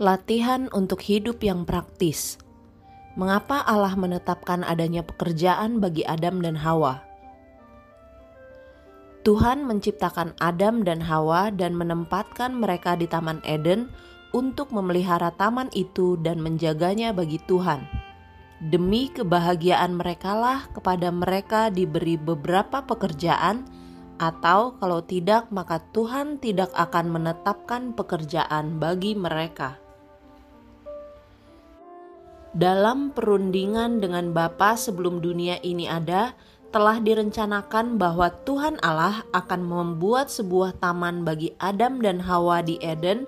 Latihan untuk hidup yang praktis. Mengapa Allah menetapkan adanya pekerjaan bagi Adam dan Hawa? Tuhan menciptakan Adam dan Hawa dan menempatkan mereka di Taman Eden untuk memelihara taman itu dan menjaganya bagi Tuhan. Demi kebahagiaan merekalah kepada mereka diberi beberapa pekerjaan atau kalau tidak maka Tuhan tidak akan menetapkan pekerjaan bagi mereka. Dalam perundingan dengan Bapa sebelum dunia ini ada, telah direncanakan bahwa Tuhan Allah akan membuat sebuah taman bagi Adam dan Hawa di Eden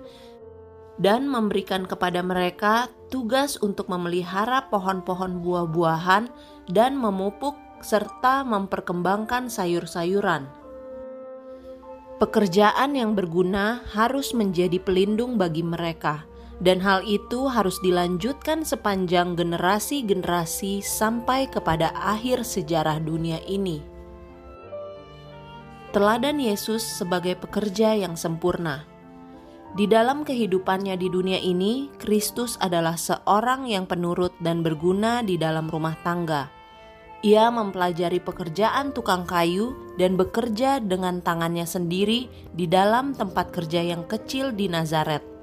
dan memberikan kepada mereka tugas untuk memelihara pohon-pohon buah-buahan dan memupuk serta memperkembangkan sayur-sayuran. Pekerjaan yang berguna harus menjadi pelindung bagi mereka dan hal itu harus dilanjutkan sepanjang generasi-generasi sampai kepada akhir sejarah dunia ini. Teladan Yesus sebagai pekerja yang sempurna. Di dalam kehidupannya di dunia ini, Kristus adalah seorang yang penurut dan berguna di dalam rumah tangga. Ia mempelajari pekerjaan tukang kayu dan bekerja dengan tangannya sendiri di dalam tempat kerja yang kecil di Nazaret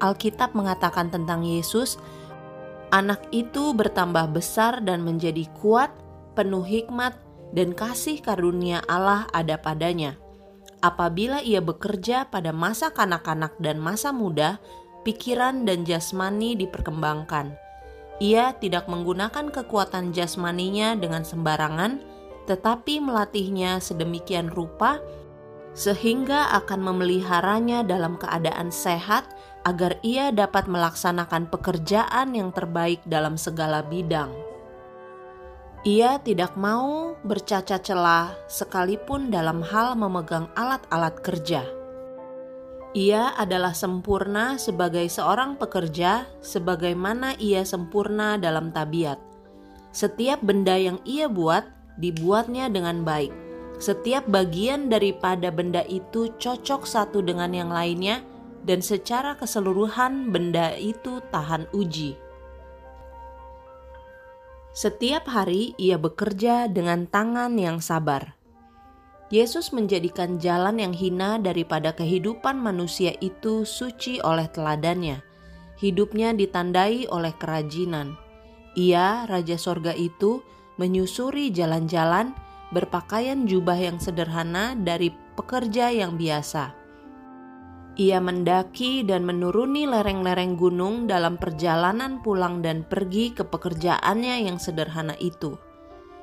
Alkitab mengatakan tentang Yesus, anak itu bertambah besar dan menjadi kuat, penuh hikmat, dan kasih karunia Allah ada padanya. Apabila ia bekerja pada masa kanak-kanak dan masa muda, pikiran dan jasmani diperkembangkan. Ia tidak menggunakan kekuatan jasmaninya dengan sembarangan, tetapi melatihnya sedemikian rupa sehingga akan memeliharanya dalam keadaan sehat agar ia dapat melaksanakan pekerjaan yang terbaik dalam segala bidang. Ia tidak mau bercacat celah sekalipun dalam hal memegang alat-alat kerja. Ia adalah sempurna sebagai seorang pekerja, sebagaimana ia sempurna dalam tabiat. Setiap benda yang ia buat, dibuatnya dengan baik. Setiap bagian daripada benda itu cocok satu dengan yang lainnya, dan secara keseluruhan benda itu tahan uji. Setiap hari ia bekerja dengan tangan yang sabar. Yesus menjadikan jalan yang hina daripada kehidupan manusia itu suci oleh teladannya. Hidupnya ditandai oleh kerajinan. Ia, Raja Sorga itu, menyusuri jalan-jalan, berpakaian jubah yang sederhana dari pekerja yang biasa ia mendaki dan menuruni lereng-lereng gunung dalam perjalanan pulang dan pergi ke pekerjaannya yang sederhana itu.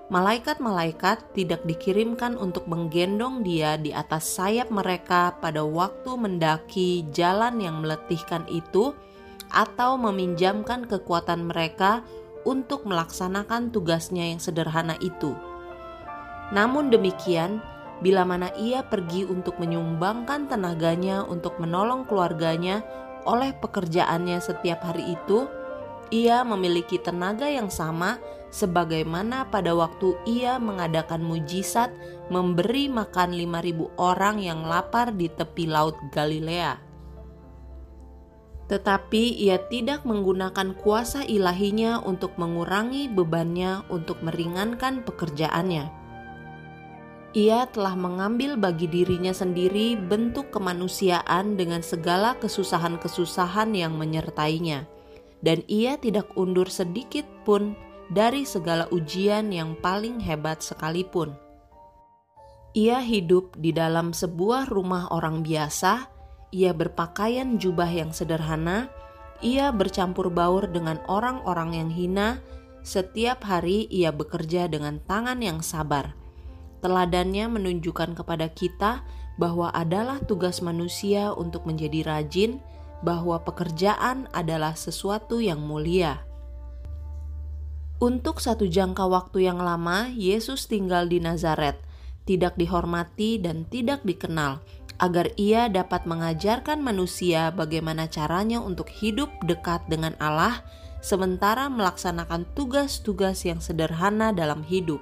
Malaikat-malaikat tidak dikirimkan untuk menggendong dia di atas sayap mereka pada waktu mendaki jalan yang meletihkan itu, atau meminjamkan kekuatan mereka untuk melaksanakan tugasnya yang sederhana itu. Namun demikian, bila mana ia pergi untuk menyumbangkan tenaganya untuk menolong keluarganya oleh pekerjaannya setiap hari itu, ia memiliki tenaga yang sama sebagaimana pada waktu ia mengadakan mujizat memberi makan 5000 orang yang lapar di tepi laut Galilea. Tetapi ia tidak menggunakan kuasa ilahinya untuk mengurangi bebannya untuk meringankan pekerjaannya ia telah mengambil bagi dirinya sendiri bentuk kemanusiaan dengan segala kesusahan-kesusahan yang menyertainya, dan ia tidak undur sedikit pun dari segala ujian yang paling hebat sekalipun. Ia hidup di dalam sebuah rumah orang biasa, ia berpakaian jubah yang sederhana, ia bercampur baur dengan orang-orang yang hina, setiap hari ia bekerja dengan tangan yang sabar Teladannya menunjukkan kepada kita bahwa adalah tugas manusia untuk menjadi rajin, bahwa pekerjaan adalah sesuatu yang mulia. Untuk satu jangka waktu yang lama, Yesus tinggal di Nazaret, tidak dihormati dan tidak dikenal, agar ia dapat mengajarkan manusia bagaimana caranya untuk hidup dekat dengan Allah, sementara melaksanakan tugas-tugas yang sederhana dalam hidup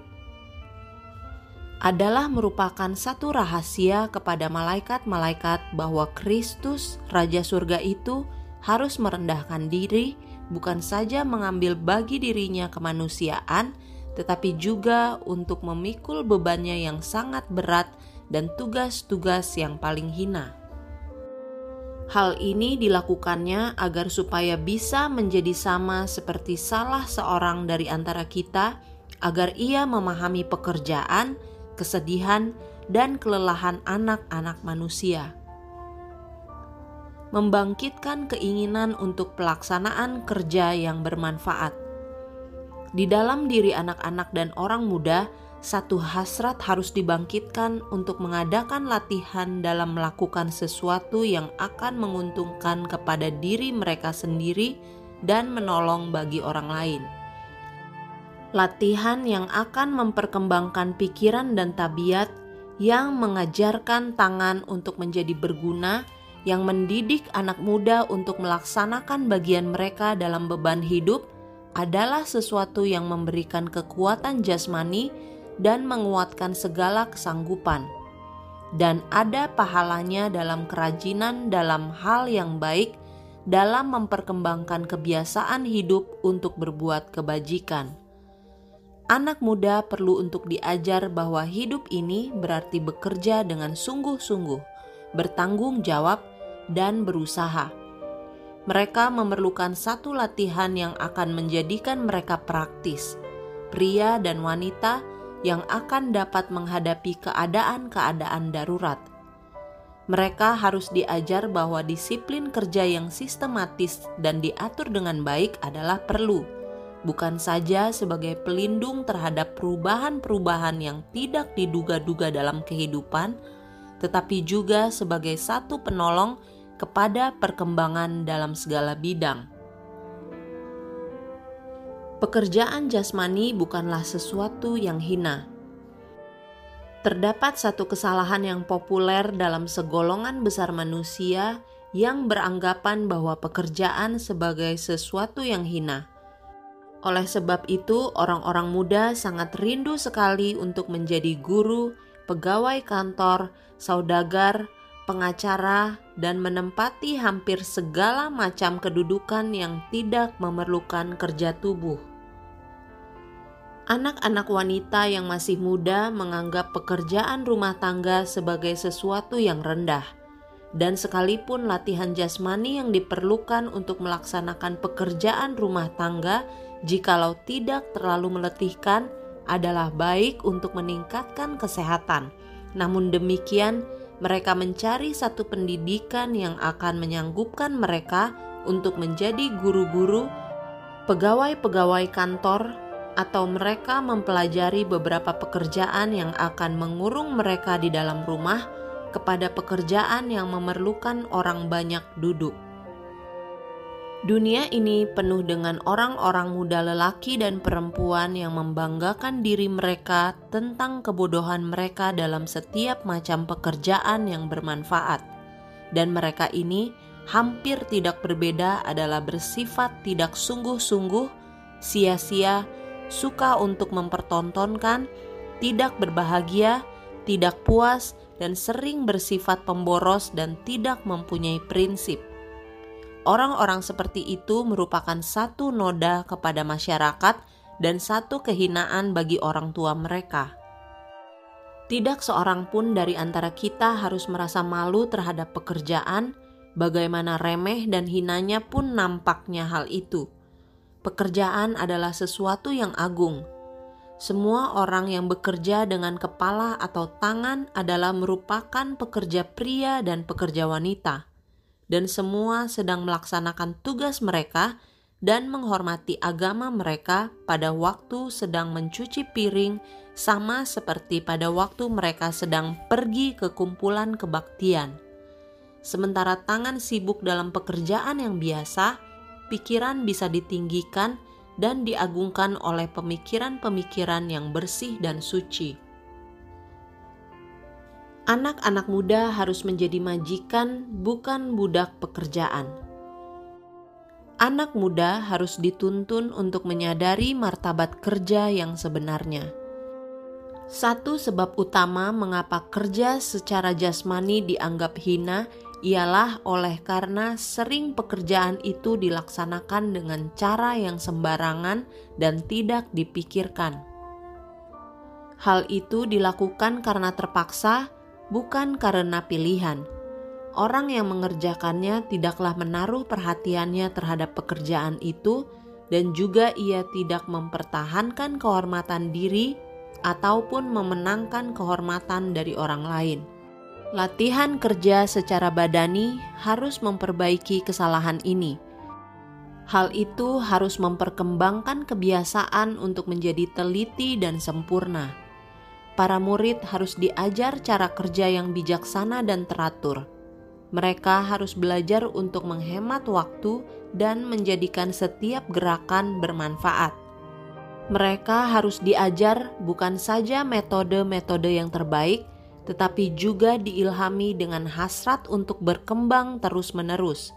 adalah merupakan satu rahasia kepada malaikat-malaikat bahwa Kristus, Raja Surga itu, harus merendahkan diri, bukan saja mengambil bagi dirinya kemanusiaan, tetapi juga untuk memikul bebannya yang sangat berat dan tugas-tugas yang paling hina. Hal ini dilakukannya agar supaya bisa menjadi sama seperti salah seorang dari antara kita, agar ia memahami pekerjaan, kesedihan, dan kelelahan anak-anak manusia. Membangkitkan keinginan untuk pelaksanaan kerja yang bermanfaat di dalam diri anak-anak dan orang muda satu hasrat harus dibangkitkan untuk mengadakan latihan dalam melakukan sesuatu yang akan menguntungkan kepada diri mereka sendiri dan menolong bagi orang lain. Latihan yang akan memperkembangkan pikiran dan tabiat yang mengajarkan tangan untuk menjadi berguna, yang mendidik anak muda untuk melaksanakan bagian mereka dalam beban hidup, adalah sesuatu yang memberikan kekuatan jasmani dan menguatkan segala kesanggupan. Dan ada pahalanya dalam kerajinan dalam hal yang baik, dalam memperkembangkan kebiasaan hidup untuk berbuat kebajikan. Anak muda perlu untuk diajar bahwa hidup ini berarti bekerja dengan sungguh-sungguh, bertanggung jawab, dan berusaha. Mereka memerlukan satu latihan yang akan menjadikan mereka praktis. Pria dan wanita yang akan dapat menghadapi keadaan-keadaan darurat. Mereka harus diajar bahwa disiplin kerja yang sistematis dan diatur dengan baik adalah perlu, bukan saja sebagai pelindung terhadap perubahan-perubahan yang tidak diduga-duga dalam kehidupan, tetapi juga sebagai satu penolong kepada perkembangan dalam segala bidang. Pekerjaan jasmani bukanlah sesuatu yang hina. Terdapat satu kesalahan yang populer dalam segolongan besar manusia yang beranggapan bahwa pekerjaan sebagai sesuatu yang hina. Oleh sebab itu, orang-orang muda sangat rindu sekali untuk menjadi guru, pegawai kantor, saudagar, pengacara, dan menempati hampir segala macam kedudukan yang tidak memerlukan kerja tubuh. Anak-anak wanita yang masih muda menganggap pekerjaan rumah tangga sebagai sesuatu yang rendah, dan sekalipun latihan jasmani yang diperlukan untuk melaksanakan pekerjaan rumah tangga, jikalau tidak terlalu meletihkan, adalah baik untuk meningkatkan kesehatan. Namun demikian, mereka mencari satu pendidikan yang akan menyanggupkan mereka untuk menjadi guru-guru, pegawai-pegawai kantor, atau mereka mempelajari beberapa pekerjaan yang akan mengurung mereka di dalam rumah kepada pekerjaan yang memerlukan orang banyak duduk. Dunia ini penuh dengan orang-orang muda lelaki dan perempuan yang membanggakan diri mereka tentang kebodohan mereka dalam setiap macam pekerjaan yang bermanfaat. Dan mereka ini hampir tidak berbeda adalah bersifat tidak sungguh-sungguh, sia-sia, suka untuk mempertontonkan, tidak berbahagia, tidak puas, dan sering bersifat pemboros dan tidak mempunyai prinsip Orang-orang seperti itu merupakan satu noda kepada masyarakat dan satu kehinaan bagi orang tua mereka. Tidak seorang pun dari antara kita harus merasa malu terhadap pekerjaan, bagaimana remeh dan hinanya pun nampaknya hal itu. Pekerjaan adalah sesuatu yang agung. Semua orang yang bekerja dengan kepala atau tangan adalah merupakan pekerja pria dan pekerja wanita dan semua sedang melaksanakan tugas mereka dan menghormati agama mereka pada waktu sedang mencuci piring, sama seperti pada waktu mereka sedang pergi ke kumpulan kebaktian. Sementara tangan sibuk dalam pekerjaan yang biasa, pikiran bisa ditinggikan dan diagungkan oleh pemikiran-pemikiran yang bersih dan suci anak-anak muda harus menjadi majikan, bukan budak pekerjaan. Anak muda harus dituntun untuk menyadari martabat kerja yang sebenarnya. Satu sebab utama mengapa kerja secara jasmani dianggap hina ialah oleh karena sering pekerjaan itu dilaksanakan dengan cara yang sembarangan dan tidak dipikirkan. Hal itu dilakukan karena terpaksa, bukan karena pilihan. Orang yang mengerjakannya tidaklah menaruh perhatiannya terhadap pekerjaan itu, dan juga ia tidak mempertahankan kehormatan diri ataupun memenangkan kehormatan dari orang lain. Latihan kerja secara badani harus memperbaiki kesalahan ini. Hal itu harus memperkembangkan kebiasaan untuk menjadi teliti dan sempurna. Para murid harus diajar cara kerja yang bijaksana dan teratur. Mereka harus belajar untuk menghemat waktu dan menjadikan setiap gerakan bermanfaat. Mereka harus diajar bukan saja metode-metode yang terbaik tetapi juga diilhami dengan hasrat untuk berkembang terus-menerus.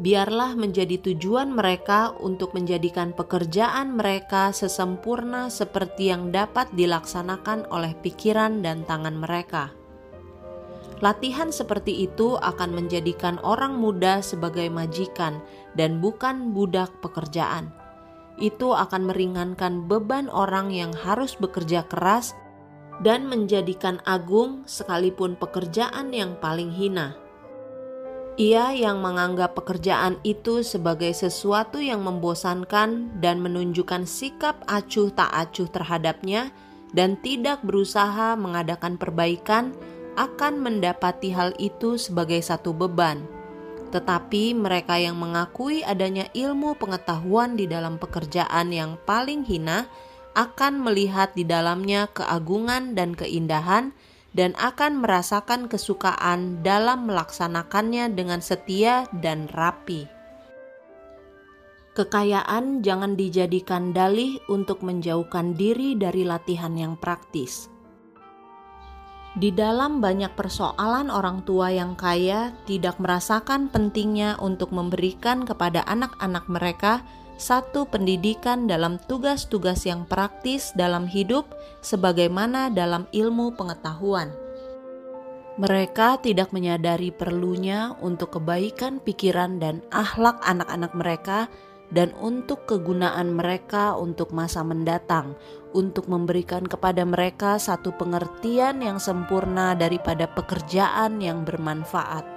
Biarlah menjadi tujuan mereka untuk menjadikan pekerjaan mereka sesempurna seperti yang dapat dilaksanakan oleh pikiran dan tangan mereka. Latihan seperti itu akan menjadikan orang muda sebagai majikan dan bukan budak pekerjaan. Itu akan meringankan beban orang yang harus bekerja keras dan menjadikan agung sekalipun pekerjaan yang paling hina. Ia yang menganggap pekerjaan itu sebagai sesuatu yang membosankan dan menunjukkan sikap acuh tak acuh terhadapnya dan tidak berusaha mengadakan perbaikan akan mendapati hal itu sebagai satu beban. Tetapi mereka yang mengakui adanya ilmu pengetahuan di dalam pekerjaan yang paling hina akan melihat di dalamnya keagungan dan keindahan, dan akan merasakan kesukaan dalam melaksanakannya dengan setia dan rapi. Kekayaan jangan dijadikan dalih untuk menjauhkan diri dari latihan yang praktis. Di dalam banyak persoalan, orang tua yang kaya tidak merasakan pentingnya untuk memberikan kepada anak-anak mereka satu pendidikan dalam tugas-tugas yang praktis dalam hidup, sebagaimana dalam ilmu pengetahuan. Mereka tidak menyadari perlunya untuk kebaikan pikiran dan akhlak anak-anak mereka, dan untuk kegunaan mereka untuk masa mendatang, untuk memberikan kepada mereka satu pengertian yang sempurna daripada pekerjaan yang bermanfaat.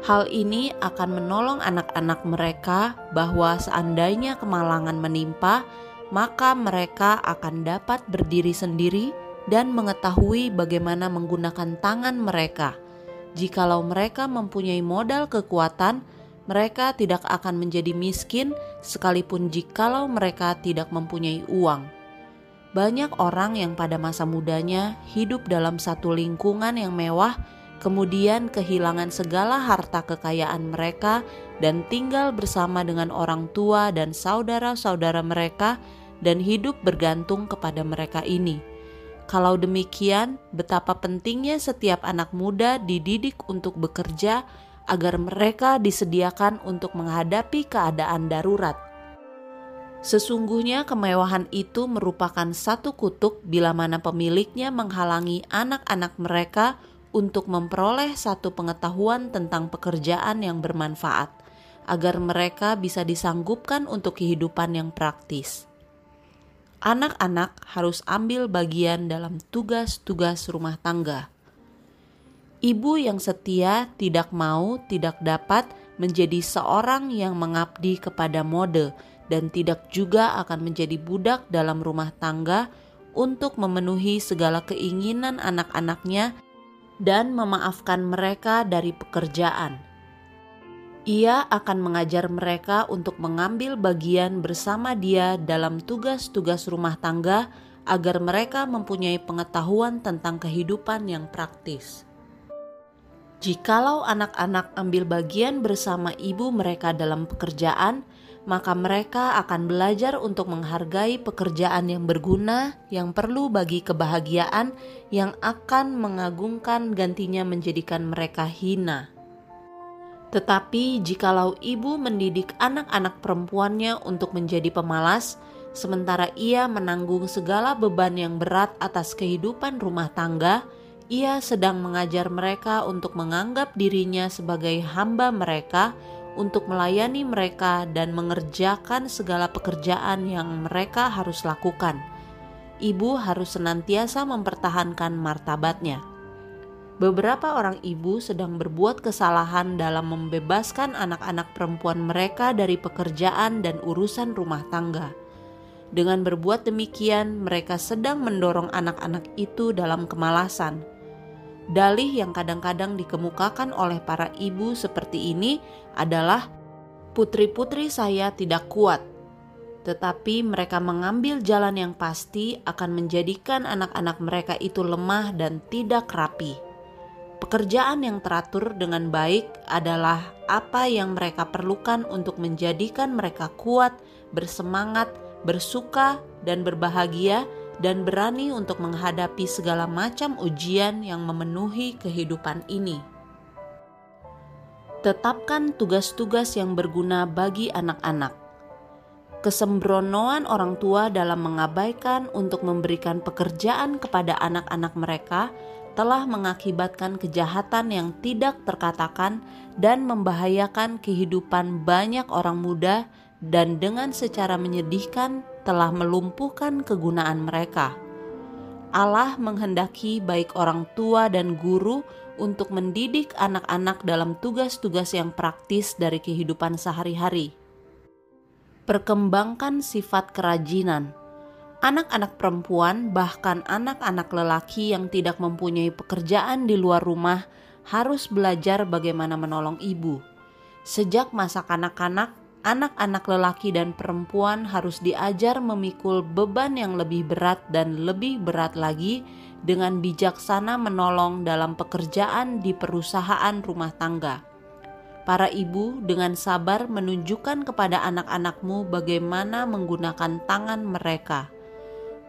Hal ini akan menolong anak-anak mereka bahwa seandainya kemalangan menimpa, maka mereka akan dapat berdiri sendiri dan mengetahui bagaimana menggunakan tangan mereka. Jikalau mereka mempunyai modal kekuatan, mereka tidak akan menjadi miskin, sekalipun jikalau mereka tidak mempunyai uang. Banyak orang yang pada masa mudanya hidup dalam satu lingkungan yang mewah kemudian kehilangan segala harta kekayaan mereka dan tinggal bersama dengan orang tua dan saudara-saudara mereka dan hidup bergantung kepada mereka ini. Kalau demikian, betapa pentingnya setiap anak muda dididik untuk bekerja agar mereka disediakan untuk menghadapi keadaan darurat. Sesungguhnya kemewahan itu merupakan satu kutuk bila mana pemiliknya menghalangi anak-anak mereka untuk memperoleh satu pengetahuan tentang pekerjaan yang bermanfaat, agar mereka bisa disanggupkan untuk kehidupan yang praktis. Anak-anak harus ambil bagian dalam tugas-tugas rumah tangga. Ibu yang setia tidak mau, tidak dapat menjadi seorang yang mengabdi kepada mode, dan tidak juga akan menjadi budak dalam rumah tangga untuk memenuhi segala keinginan anak-anaknya dan memaafkan mereka dari pekerjaan. Ia akan mengajar mereka untuk mengambil bagian bersama dia dalam tugas-tugas rumah tangga agar mereka mempunyai pengetahuan tentang kehidupan yang praktis. Jikalau anak-anak ambil bagian bersama ibu mereka dalam pekerjaan, maka mereka akan belajar untuk menghargai pekerjaan yang berguna, yang perlu bagi kebahagiaan, yang akan mengagungkan gantinya menjadikan mereka hina. Tetapi, jikalau ibu mendidik anak-anak perempuannya untuk menjadi pemalas, sementara ia menanggung segala beban yang berat atas kehidupan rumah tangga, ia sedang mengajar mereka untuk menganggap dirinya sebagai hamba mereka, untuk melayani mereka dan mengerjakan segala pekerjaan yang mereka harus lakukan. Ibu harus senantiasa mempertahankan martabatnya. Beberapa orang ibu sedang berbuat kesalahan dalam membebaskan anak-anak perempuan mereka dari pekerjaan dan urusan rumah tangga. Dengan berbuat demikian, mereka sedang mendorong anak-anak itu dalam kemalasan Dalih yang kadang-kadang dikemukakan oleh para ibu seperti ini adalah putri-putri saya tidak kuat, tetapi mereka mengambil jalan yang pasti akan menjadikan anak-anak mereka itu lemah dan tidak rapi. Pekerjaan yang teratur dengan baik adalah apa yang mereka perlukan untuk menjadikan mereka kuat, bersemangat, bersuka, dan berbahagia dan berani untuk menghadapi segala macam ujian yang memenuhi kehidupan ini. Tetapkan tugas-tugas yang berguna bagi anak-anak. Kesembronoan orang tua dalam mengabaikan untuk memberikan pekerjaan kepada anak-anak mereka telah mengakibatkan kejahatan yang tidak terkatakan dan membahayakan kehidupan banyak orang muda dan dengan secara menyedihkan telah melumpuhkan kegunaan mereka. Allah menghendaki baik orang tua dan guru untuk mendidik anak-anak dalam tugas-tugas yang praktis dari kehidupan sehari-hari. Perkembangkan sifat kerajinan. Anak-anak perempuan, bahkan anak-anak lelaki yang tidak mempunyai pekerjaan di luar rumah, harus belajar bagaimana menolong ibu. Sejak masa kanak-kanak, anak-anak lelaki dan perempuan harus diajar memikul beban yang lebih berat dan lebih berat lagi dengan bijaksana menolong dalam pekerjaan di perusahaan rumah tangga. Para ibu dengan sabar menunjukkan kepada anak-anakmu bagaimana menggunakan tangan mereka.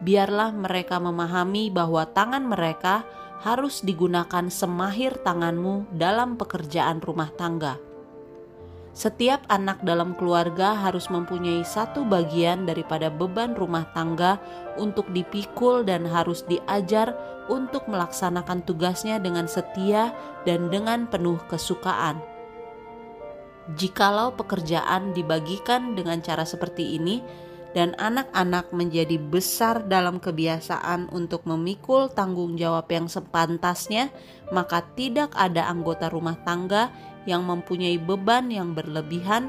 Biarlah mereka memahami bahwa tangan mereka harus digunakan semahir tanganmu dalam pekerjaan rumah tangga setiap anak dalam keluarga harus mempunyai satu bagian daripada beban rumah tangga untuk dipikul dan harus diajar untuk melaksanakan tugasnya dengan setia dan dengan penuh kesukaan. Jikalau pekerjaan dibagikan dengan cara seperti ini, dan anak-anak menjadi besar dalam kebiasaan untuk memikul tanggung jawab yang sepantasnya, maka tidak ada anggota rumah tangga yang mempunyai beban yang berlebihan,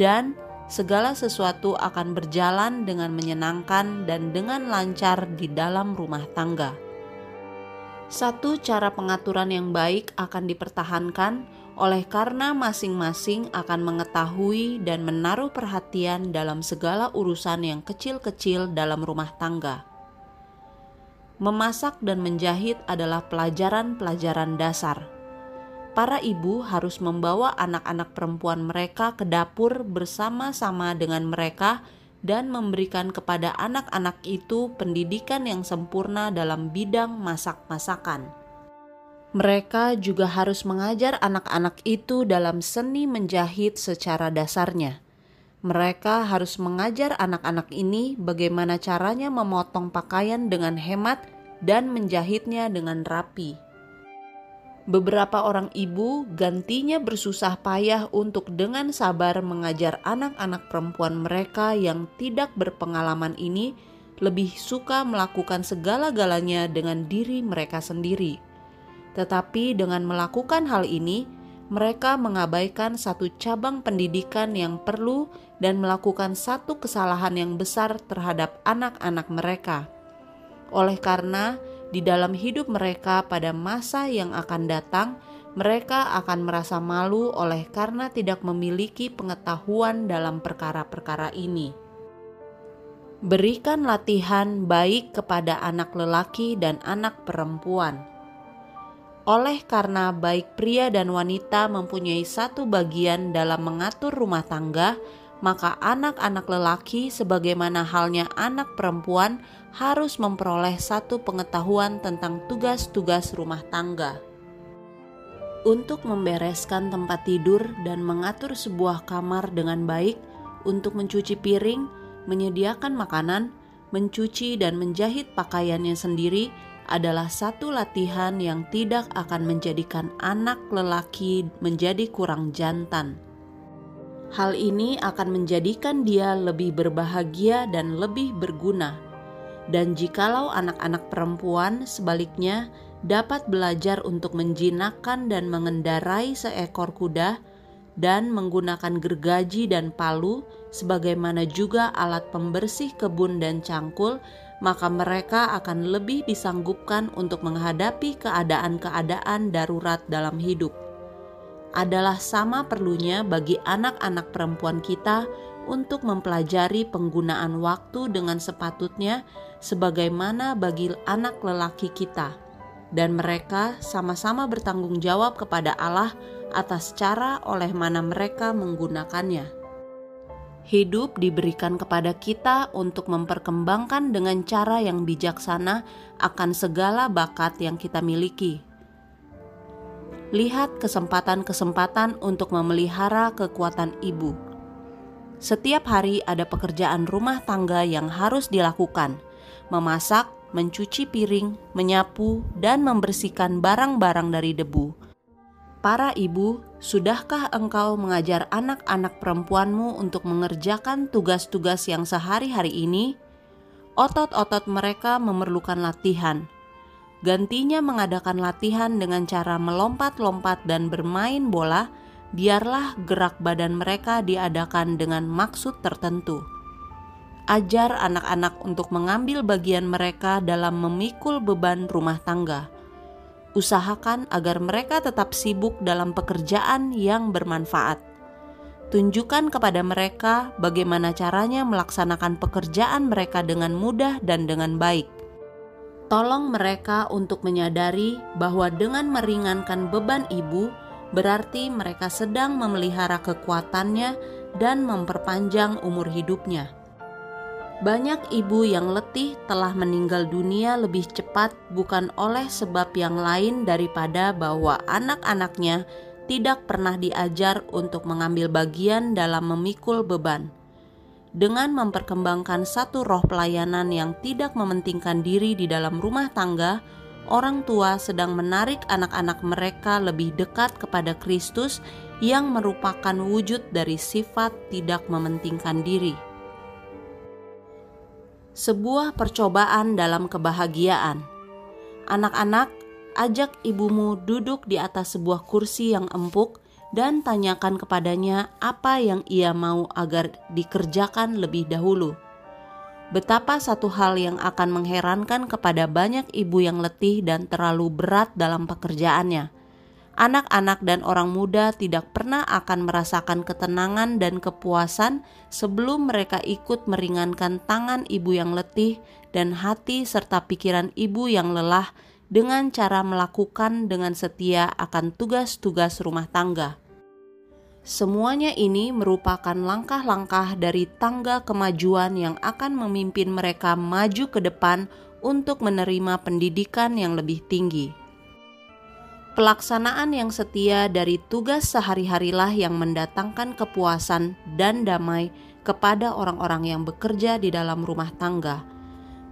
dan segala sesuatu akan berjalan dengan menyenangkan dan dengan lancar di dalam rumah tangga. Satu cara pengaturan yang baik akan dipertahankan oleh karena masing-masing akan mengetahui dan menaruh perhatian dalam segala urusan yang kecil-kecil dalam rumah tangga. Memasak dan menjahit adalah pelajaran-pelajaran dasar para ibu harus membawa anak-anak perempuan mereka ke dapur bersama-sama dengan mereka dan memberikan kepada anak-anak itu pendidikan yang sempurna dalam bidang masak-masakan. Mereka juga harus mengajar anak-anak itu dalam seni menjahit secara dasarnya. Mereka harus mengajar anak-anak ini bagaimana caranya memotong pakaian dengan hemat dan menjahitnya dengan rapi. Beberapa orang ibu gantinya bersusah payah untuk dengan sabar mengajar anak-anak perempuan mereka yang tidak berpengalaman ini lebih suka melakukan segala-galanya dengan diri mereka sendiri. Tetapi dengan melakukan hal ini, mereka mengabaikan satu cabang pendidikan yang perlu dan melakukan satu kesalahan yang besar terhadap anak-anak mereka. Oleh karena di dalam hidup mereka pada masa yang akan datang, mereka akan merasa malu oleh karena tidak memiliki pengetahuan dalam perkara-perkara ini. Berikan latihan baik kepada anak lelaki dan anak perempuan. Oleh karena baik pria dan wanita mempunyai satu bagian dalam mengatur rumah tangga, maka anak-anak lelaki, sebagaimana halnya anak perempuan, harus memperoleh satu pengetahuan tentang tugas-tugas rumah tangga. Untuk membereskan tempat tidur dan mengatur sebuah kamar dengan baik, untuk mencuci piring, menyediakan makanan, mencuci dan menjahit pakaiannya sendiri, adalah satu latihan yang tidak akan menjadikan anak lelaki menjadi kurang jantan. Hal ini akan menjadikan dia lebih berbahagia dan lebih berguna. Dan jikalau anak-anak perempuan sebaliknya dapat belajar untuk menjinakkan dan mengendarai seekor kuda dan menggunakan gergaji dan palu sebagaimana juga alat pembersih kebun dan cangkul maka mereka akan lebih disanggupkan untuk menghadapi keadaan-keadaan darurat dalam hidup. Adalah sama perlunya bagi anak-anak perempuan kita untuk mempelajari penggunaan waktu dengan sepatutnya, sebagaimana bagi anak lelaki kita, dan mereka sama-sama bertanggung jawab kepada Allah atas cara oleh mana mereka menggunakannya. Hidup diberikan kepada kita untuk memperkembangkan dengan cara yang bijaksana akan segala bakat yang kita miliki. Lihat kesempatan-kesempatan untuk memelihara kekuatan ibu. Setiap hari ada pekerjaan rumah tangga yang harus dilakukan: memasak, mencuci piring, menyapu, dan membersihkan barang-barang dari debu Para ibu, sudahkah engkau mengajar anak-anak perempuanmu untuk mengerjakan tugas-tugas yang sehari-hari ini? Otot-otot mereka memerlukan latihan. Gantinya mengadakan latihan dengan cara melompat-lompat dan bermain bola, biarlah gerak badan mereka diadakan dengan maksud tertentu. Ajar anak-anak untuk mengambil bagian mereka dalam memikul beban rumah tangga usahakan agar mereka tetap sibuk dalam pekerjaan yang bermanfaat. Tunjukkan kepada mereka bagaimana caranya melaksanakan pekerjaan mereka dengan mudah dan dengan baik. Tolong mereka untuk menyadari bahwa dengan meringankan beban ibu, berarti mereka sedang memelihara kekuatannya dan memperpanjang umur hidupnya. Banyak ibu yang letih telah meninggal dunia lebih cepat, bukan oleh sebab yang lain daripada bahwa anak-anaknya tidak pernah diajar untuk mengambil bagian dalam memikul beban. Dengan memperkembangkan satu roh pelayanan yang tidak mementingkan diri di dalam rumah tangga, orang tua sedang menarik anak-anak mereka lebih dekat kepada Kristus, yang merupakan wujud dari sifat tidak mementingkan diri sebuah percobaan dalam kebahagiaan. Anak-anak, ajak ibumu duduk di atas sebuah kursi yang empuk dan tanyakan kepadanya apa yang ia mau agar dikerjakan lebih dahulu. Betapa satu hal yang akan mengherankan kepada banyak ibu yang letih dan terlalu berat dalam pekerjaannya anak-anak dan orang muda tidak pernah akan merasakan ketenangan dan kepuasan sebelum mereka ikut meringankan tangan ibu yang letih dan hati serta pikiran ibu yang lelah dengan cara melakukan dengan setia akan tugas-tugas rumah tangga. Semuanya ini merupakan langkah-langkah dari tangga kemajuan yang akan memimpin mereka maju ke depan untuk menerima pendidikan yang lebih tinggi. Pelaksanaan yang setia dari tugas sehari-harilah yang mendatangkan kepuasan dan damai kepada orang-orang yang bekerja di dalam rumah tangga.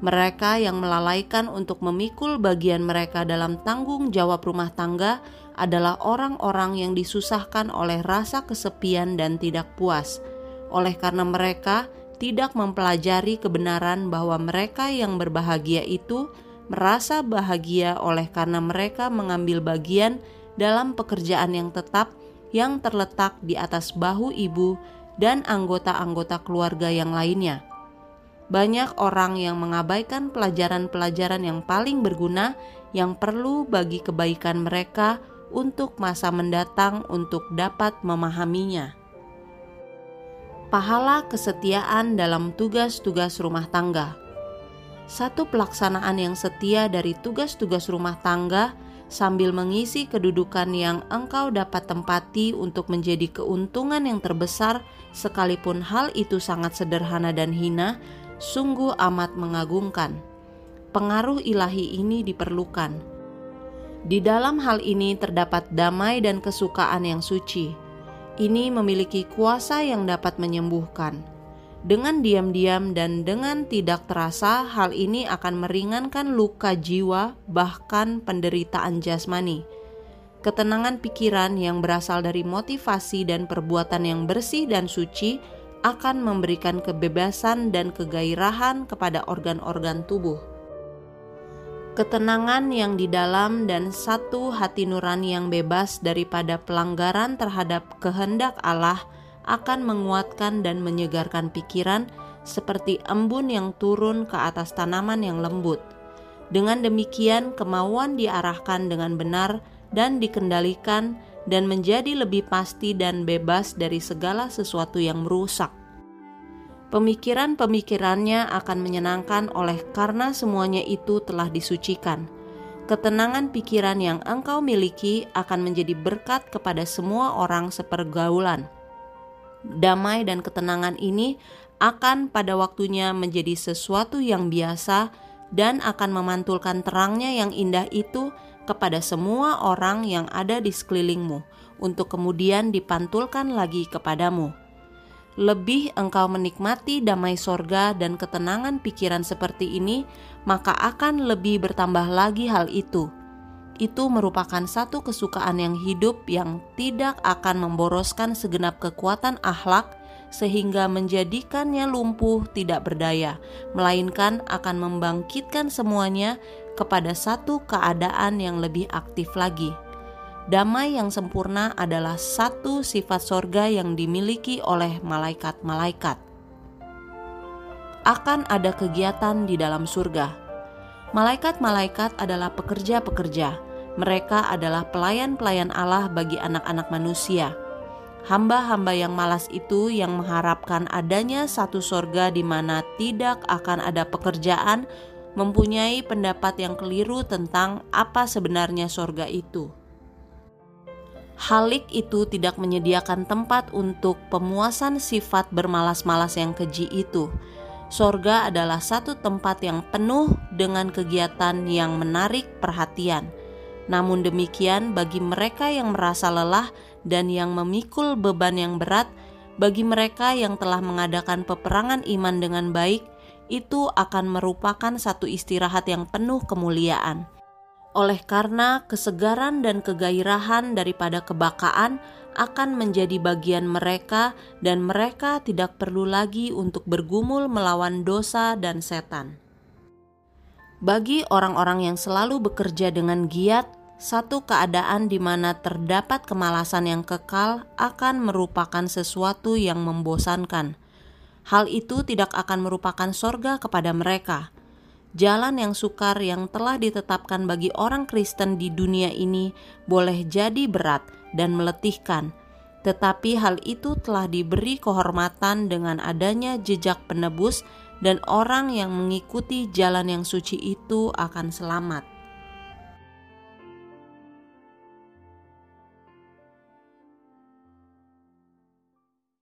Mereka yang melalaikan untuk memikul bagian mereka dalam tanggung jawab rumah tangga adalah orang-orang yang disusahkan oleh rasa kesepian dan tidak puas. Oleh karena mereka tidak mempelajari kebenaran bahwa mereka yang berbahagia itu merasa bahagia oleh karena mereka mengambil bagian dalam pekerjaan yang tetap yang terletak di atas bahu ibu dan anggota-anggota keluarga yang lainnya. Banyak orang yang mengabaikan pelajaran-pelajaran yang paling berguna yang perlu bagi kebaikan mereka untuk masa mendatang untuk dapat memahaminya. Pahala kesetiaan dalam tugas-tugas rumah tangga satu pelaksanaan yang setia dari tugas-tugas rumah tangga sambil mengisi kedudukan yang engkau dapat tempati untuk menjadi keuntungan yang terbesar, sekalipun hal itu sangat sederhana dan hina, sungguh amat mengagumkan. Pengaruh ilahi ini diperlukan. Di dalam hal ini terdapat damai dan kesukaan yang suci. Ini memiliki kuasa yang dapat menyembuhkan Dengan diam-diam dan dengan tidak terasa, hal ini akan meringankan luka jiwa, bahkan penderitaan jasmani. Ketenangan pikiran yang berasal dari motivasi dan perbuatan yang bersih dan suci akan memberikan kebebasan dan kegairahan kepada organ-organ tubuh. Ketenangan yang di dalam dan satu hati nurani yang bebas daripada pelanggaran terhadap kehendak Allah akan menguatkan dan menyegarkan pikiran seperti embun yang turun ke atas tanaman yang lembut. Dengan demikian, kemauan diarahkan dengan benar dan dikendalikan, dan menjadi lebih pasti dan bebas dari segala sesuatu yang merusak. Pemikiran-pemikirannya akan menyenangkan oleh karena semuanya itu telah disucikan. Ketenangan pikiran yang engkau miliki akan menjadi berkat kepada semua orang sepergaulan damai dan ketenangan ini akan pada waktunya menjadi sesuatu yang biasa dan akan memantulkan terangnya yang indah itu kepada semua orang yang ada di sekelilingmu, untuk kemudian dipantulkan lagi kepadamu. Lebih engkau menikmati damai sorga dan ketenangan pikiran seperti ini, maka akan lebih bertambah lagi hal itu itu merupakan satu kesukaan yang hidup yang tidak akan memboroskan segenap kekuatan akhlak sehingga menjadikannya lumpuh tidak berdaya, melainkan akan membangkitkan semuanya kepada satu keadaan yang lebih aktif lagi. Damai yang sempurna adalah satu sifat sorga yang dimiliki oleh malaikat-malaikat. Akan ada kegiatan di dalam surga Malaikat-malaikat adalah pekerja-pekerja. Mereka adalah pelayan-pelayan Allah bagi anak-anak manusia. Hamba-hamba yang malas itu yang mengharapkan adanya satu sorga di mana tidak akan ada pekerjaan mempunyai pendapat yang keliru tentang apa sebenarnya sorga itu. Halik itu tidak menyediakan tempat untuk pemuasan sifat bermalas-malas yang keji itu Sorga adalah satu tempat yang penuh dengan kegiatan yang menarik perhatian. Namun demikian, bagi mereka yang merasa lelah dan yang memikul beban yang berat, bagi mereka yang telah mengadakan peperangan iman dengan baik, itu akan merupakan satu istirahat yang penuh kemuliaan. Oleh karena kesegaran dan kegairahan daripada kebakaan akan menjadi bagian mereka, dan mereka tidak perlu lagi untuk bergumul melawan dosa dan setan. Bagi orang-orang yang selalu bekerja dengan giat, satu keadaan di mana terdapat kemalasan yang kekal akan merupakan sesuatu yang membosankan. Hal itu tidak akan merupakan sorga kepada mereka jalan yang sukar yang telah ditetapkan bagi orang Kristen di dunia ini boleh jadi berat dan meletihkan, tetapi hal itu telah diberi kehormatan dengan adanya jejak penebus, dan orang yang mengikuti jalan yang suci itu akan selamat.